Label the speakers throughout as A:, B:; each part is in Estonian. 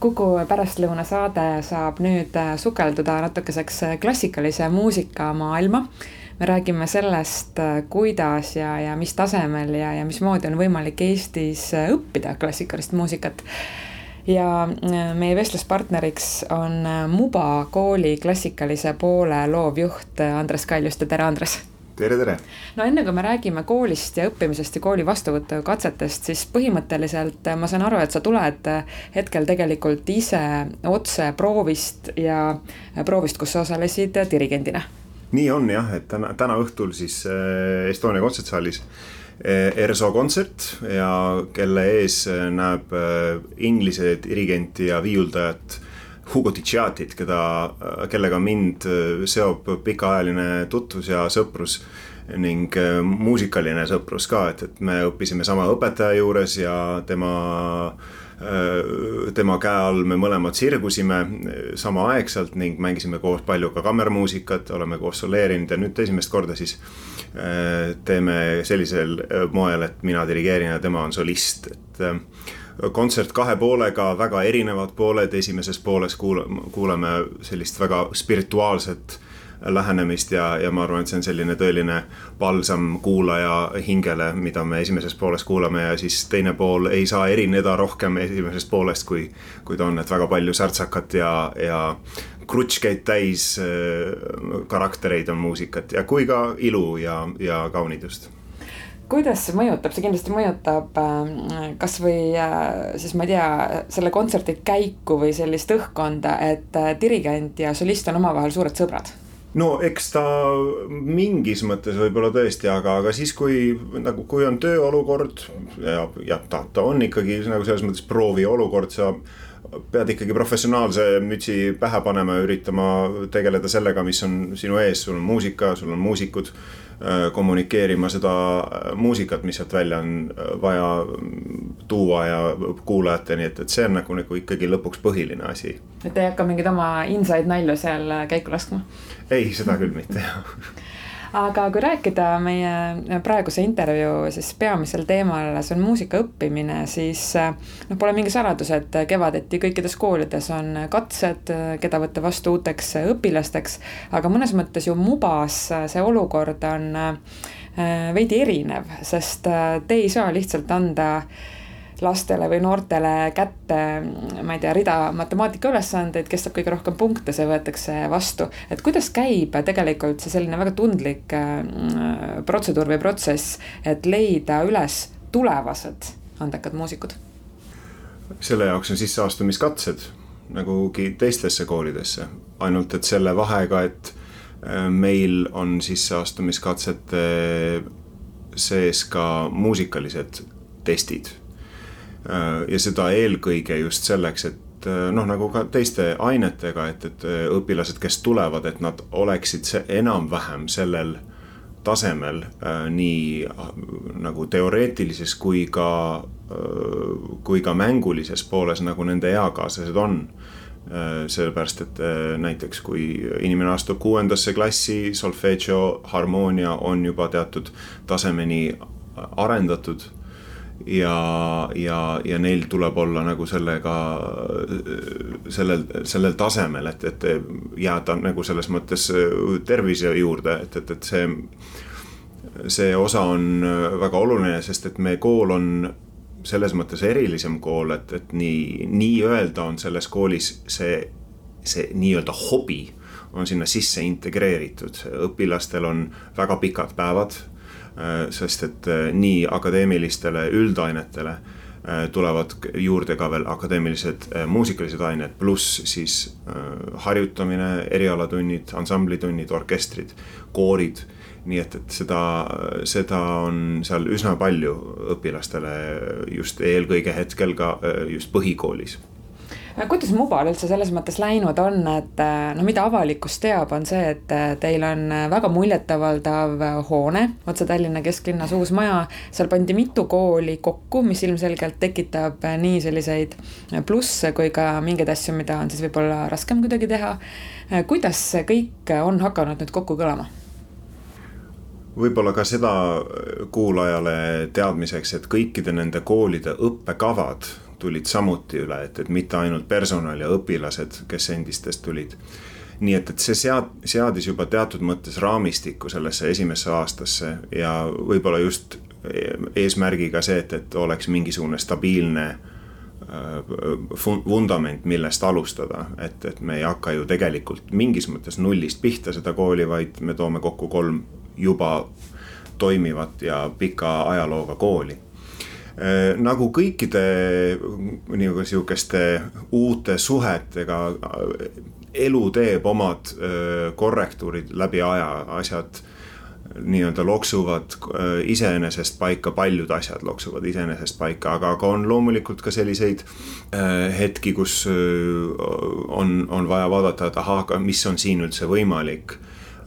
A: Kuku pärastlõuna saade saab nüüd äh, sukelduda natukeseks äh, klassikalise muusika maailma. me räägime sellest, äh, kuidas ja, ja mis tasemel ja, ja mismoodi on võimalik Eestis õppida klassikalist muusikat. ja meie vestluspartneriks on Muba kooli klassikalise poole loovjuht Andres Kaljuste, tere Andres
B: tere, tere!
A: no enne kui me räägime koolist ja õppimisest ja kooli vastuvõtukatsetest, siis põhimõtteliselt ma saan aru, et sa tuled hetkel tegelikult ise otse proovist ja proovist, kus sa osalesid dirigendina.
B: nii on jah, et täna, täna õhtul siis äh, Estonia kontsertsaalis äh, ERSO kontsert ja kelle ees äh, näeb Inglise dirigenti ja viiuldajat Hugo Ticciatit, keda, kellega mind äh, seob pikaajaline tutvus ja sõprus ning äh, muusikaline sõprus ka, et, et me õppisime sama õpetaja juures ja tema äh, tema käe all me mõlemad sirgusime samaaegselt ning mängisime koos palju ka kammermuusikat, oleme koos soleerinud ja nüüd esimest korda siis teeme sellisel moel, et mina dirigeerin ja tema on solist, et kontsert kahe poolega, väga erinevad pooled, esimeses pooles kuulame, kuulame sellist väga spirituaalset lähenemist ja, ja ma arvan, et see on selline tõeline palsam kuulaja hingele, mida me esimeses pooles kuulame ja siis teine pool ei saa erineda rohkem esimesest poolest, kui, kui ta on, et väga palju särtsakat ja, ja krutškeid täis äh, karaktereid on muusikat ja kui ka ilu ja, ja kaunidust
A: kuidas see mõjutab, see kindlasti mõjutab äh, kasvõi äh, siis ma ei tea, selle kontserdi käiku või sellist õhkkonda, et äh, dirigent ja solist on omavahel suured sõbrad.
B: No eks ta mingis mõttes võib-olla tõesti, aga, aga siis, kui nagu, kui on tööolukord ja, ja ta, ta on ikkagi nagu selles mõttes prooviolukord, sa pead ikkagi professionaalse mütsi pähe panema ja üritama tegeleda sellega, mis on sinu ees, sul on muusika, sul on muusikud Äh, kommunikeerima seda äh, muusikat, mis sealt välja on äh, vaja tuua ja kuulajateni, et, et see on nagu, nagu ikkagi lõpuks põhiline asi.
A: et ei hakka mingeid oma inside nalju seal käiku laskma?
B: ei, seda küll mitte jah
A: aga kui rääkida meie praeguse intervjuu siis peamisel teemal, see on muusika õppimine, siis noh, pole mingi saladus, et kevadeti kõikides koolides on katsed, keda võtta vastu uuteks õpilasteks, aga mõnes mõttes ju Mubas see olukord on äh, veidi erinev, sest äh, te ei saa lihtsalt anda lastele või noortele kätte, ma ei tea, rida matemaatikaülesandeid, kes saab kõige rohkem punkte, see võetakse vastu. et kuidas käib tegelikult see selline väga tundlik äh, protseduur või protsess, et leida üles tulevased andekad muusikud?
B: selle jaoks on sisseastumiskatsed nagugi teistesse koolidesse, ainult et selle vahega, et äh, meil on sisseastumiskatsete sees ka muusikalised testid ja seda eelkõige just selleks, et äh, noh, nagu ka teiste ainetega, et, et äh, õpilased, kes tulevad, et nad oleksid enam-vähem sellel tasemel nii nagu teoreetilises kui ka, kui ka mängulises pooles, nagu nende eakaaslased on. Sellepärast, et näiteks kui inimene astub kuuendasse klassi, solfedžo, harmoonia on juba teatud tasemeni arendatud ja, ja, ja neil tuleb olla nagu sellega, sellel, sellel tasemel, et, et jääda nagu selles mõttes tervise juurde, et, et, et see. see osa on väga oluline, sest et meie kool on selles mõttes erilisem kool, et, et nii, nii-öelda on selles koolis see, see nii-öelda hobi on sinna sisse integreeritud, õpilastel on väga pikad päevad Äh, sest et äh, nii akadeemilistele üldainetele äh, tulevad juurde ka veel akadeemilised muusikalised ained, pluss siis harjutamine, erialatunnid, ansamblitunnid, orkestrid, koorid. nii et, et seda, seda on seal üsna palju õpilastele just eelkõige hetkel ka just põhikoolis
A: kuidas Mubal üldse selles mõttes läinud on, et äh, no mida avalikkus teab, on see, et äh, teil on äh, väga muljetavaldav hoone otse Tallinna kesklinnas, uus maja. seal pandi mitu kooli kokku, mis ilmselgelt tekitab nii selliseid plusse kui ka mingeid asju, mida on siis võib-olla raskem kuidagi teha. kuidas see kõik on hakanud nüüd kokku kõlama?
B: võib-olla ka seda kuulajale teadmiseks, et kõikide nende koolide õppekavad tulid samuti üle, et, et mitte ainult personal ja õpilased, kes endistest tulid. nii et, et see sead-, seadis juba teatud mõttes raamistiku sellesse esimesse aastasse ja võib-olla just eesmärgiga see, et, et oleks mingisugune stabiilne vundament, millest alustada, et, et me ei hakka ju tegelikult mingis mõttes nullist pihta seda kooli, vaid me toome kokku kolm juba toimivat ja pika ajalooga kooli nagu kõikide nii-öelda sihukeste uute suhetega, elu teeb omad korrektuurid läbi aja, asjad nii-öelda loksuvad äh, iseenesest paika, paljud asjad loksuvad iseenesest paika, aga, aga on loomulikult ka selliseid äh, hetki, kus äh, on, on vaja vaadata, et ahah, aga mis on siin üldse võimalik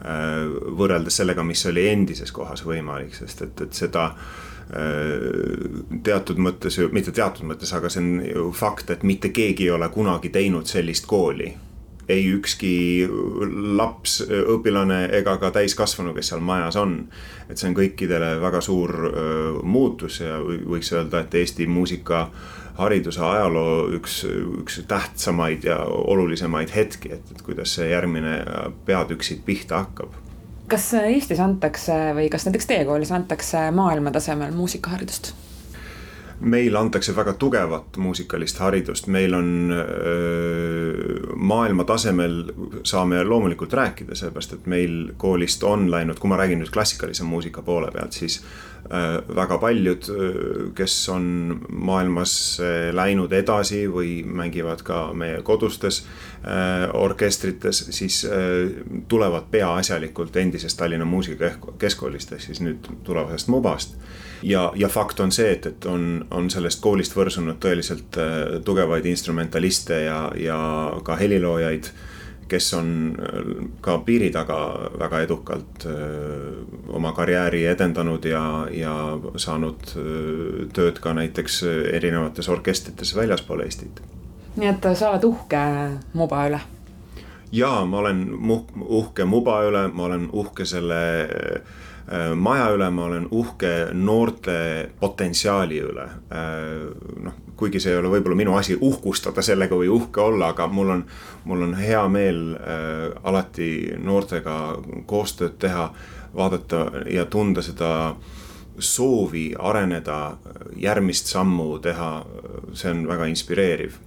B: võrreldes sellega, mis oli endises kohas võimalik, sest et, et seda teatud mõttes, mitte teatud mõttes, aga see on ju fakt, et mitte keegi ei ole kunagi teinud sellist kooli ei ükski laps, õpilane ega ka täiskasvanu, kes seal majas on. et see on kõikidele väga suur öö, muutus ja võiks öelda, et Eesti muusikahariduse ajaloo üks, üks tähtsamaid ja olulisemaid hetki, et, et kuidas see järgmine peatükk siit pihta hakkab
A: kas Eestis antakse või kas näiteks teie koolis antakse maailmatasemel muusikaharidust?
B: Meil antakse väga tugevat muusikalist haridust, meil on maailma tasemel saame loomulikult rääkida, sellepärast et meil koolist on läinud, kui ma räägin nüüd klassikalise muusika poole pealt, siis väga paljud, kes on maailmas läinud edasi või mängivad ka meie kodustes orkestrites, siis tulevad peaasjalikult endisest Tallinna Muusikakeskkoolist ehk siis nüüd tulevasest Mubast ja, ja fakt on see, et, et on, on sellest koolist võrsunud tõeliselt äh, tugevaid instrumentaliste ja, ja ka heliloojaid kes on äh, ka piiri taga väga edukalt äh, oma karjääri edendanud ja, ja saanud öö, tööd ka näiteks erinevates orkestrites väljaspool Eestit.
A: nii et sa oled uhke Muba üle?
B: jaa, ma olen uhke Muba üle, ma olen uhke selle Äh, maja üle ma olen uhke noorte potentsiaali üle. Äh, noh, kuigi see ei ole võib-olla minu asi uhkustada sellega või uhke olla, aga mul on, mul on hea meel äh, alati noortega koostööd teha, vaadata ja tunda seda soovi areneda, järgmist sammu teha, see on väga inspireeriv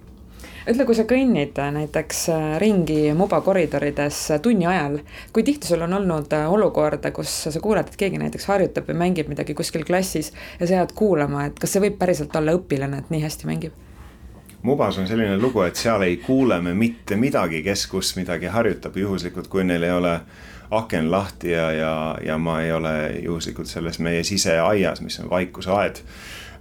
A: ütle, kui sa kõnnid äh, näiteks äh, ringi Muba koridorides äh, tunni ajal, kui tihti sul on olnud olukorda, kus sa kuuled, et keegi näiteks harjutab või mängib midagi kuskil klassis ja sa jääd kuulama, et kas see võib päriselt olla õpilane, et nii hästi mängib?
B: Mubas on selline lugu, et seal ei kuule me mitte midagi, kes kus midagi harjutab juhuslikult, kui neil ei ole aken lahti ja, ja, ja ma ei ole juhuslikult selles meie siseaias, mis on vaikusaed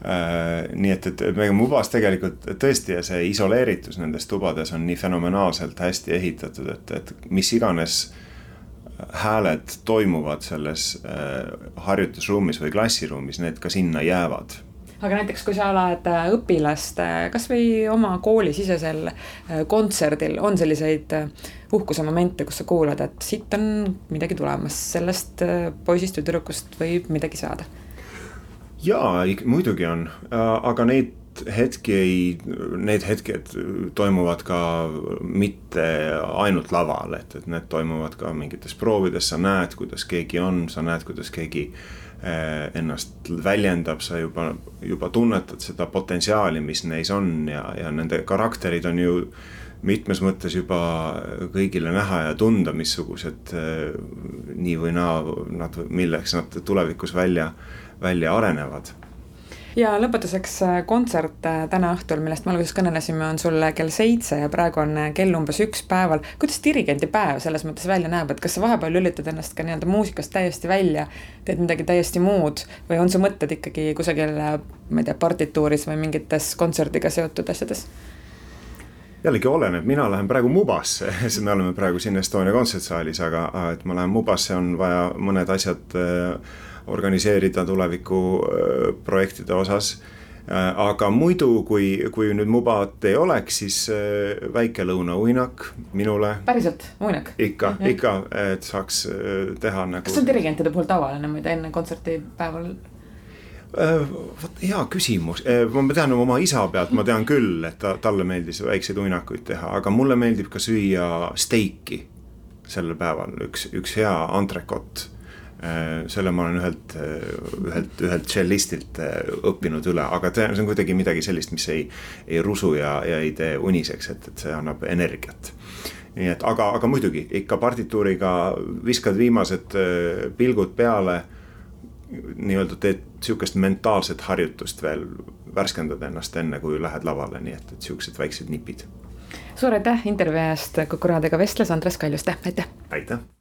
B: nii et, et meie Mubas tegelikult tõesti ja see isoleeritus nendes tubades on nii fenomenaalselt hästi ehitatud, et, et mis iganes hääled toimuvad selles äh, harjutusruumis või klassiruumis, need ka sinna jäävad.
A: Aga näiteks, kui sa oled äh, õpilaste, kasvõi oma koolisisesel kontserdil, on selliseid uhkuse momente, kus sa kuulad, et siit on midagi tulemas, sellest poisist või tüdrukust võib midagi saada
B: jaa, muidugi on, äh, aga neid hetki ei, need hetked toimuvad ka mitte ainult laval, et, et need toimuvad ka mingites proovides, sa näed, kuidas keegi on, sa näed, kuidas keegi äh, ennast väljendab, sa juba, juba tunnetad seda potentsiaali, mis neis on ja, ja nende karakterid on ju mitmes mõttes juba kõigile näha ja tunda, missugused äh, nii või naa nad, milleks nad tulevikus välja välja arenevad
A: ja lõpetuseks äh, kontsert äh, täna õhtul, millest me alguses kõnelesime, on sul kell seitse ja praegu on äh, kell umbes üks päeval. kuidas dirigendi päev selles mõttes välja näeb, et kas sa vahepeal lülitad ennast ka nii-öelda muusikast täiesti välja, teed midagi täiesti muud või on su mõtted ikkagi kusagil, ma ei tea, partituuris või mingites kontserdiga seotud asjades?
B: jällegi oleneb, mina lähen praegu Mubasse, me oleme praegu siin Estonia kontsertsaalis, aga et ma lähen Mubasse, on vaja mõned asjad äh, organiseerida tuleviku äh, projektide osas äh, aga muidu, kui, kui nüüd Mubat ei oleks, siis väike lõunauinak minule.
A: päriselt, uinak?
B: ikka, ikka, et saaks teha nagu.
A: kas see on dirigentide puhul tavaline muide enne kontserdipäeval?
B: vot hea küsimus, ma tean oma isa pealt, ma tean küll, et ta, talle meeldis väikseid uinakuid teha, aga mulle meeldib ka süüa steiki sellel päeval, üks, üks hea antrekott selle ma olen ühelt, ühelt, ühelt tšellistilt õppinud üle, aga see on kuidagi midagi sellist, mis ei, ei rusu ja, ja ei tee uniseks, et, et see annab energiat. nii et, aga, aga muidugi ikka partituuriga viskad viimased pilgud peale nii-öelda teed sihukest mentaalset harjutust veel, värskendad ennast enne, kui lähed lavale, nii et, et sihukesed väiksed nipid.
A: suur aitäh intervjuu eest, Kuku raadioga vestles Andres Kaljuste, aitäh.
B: aitäh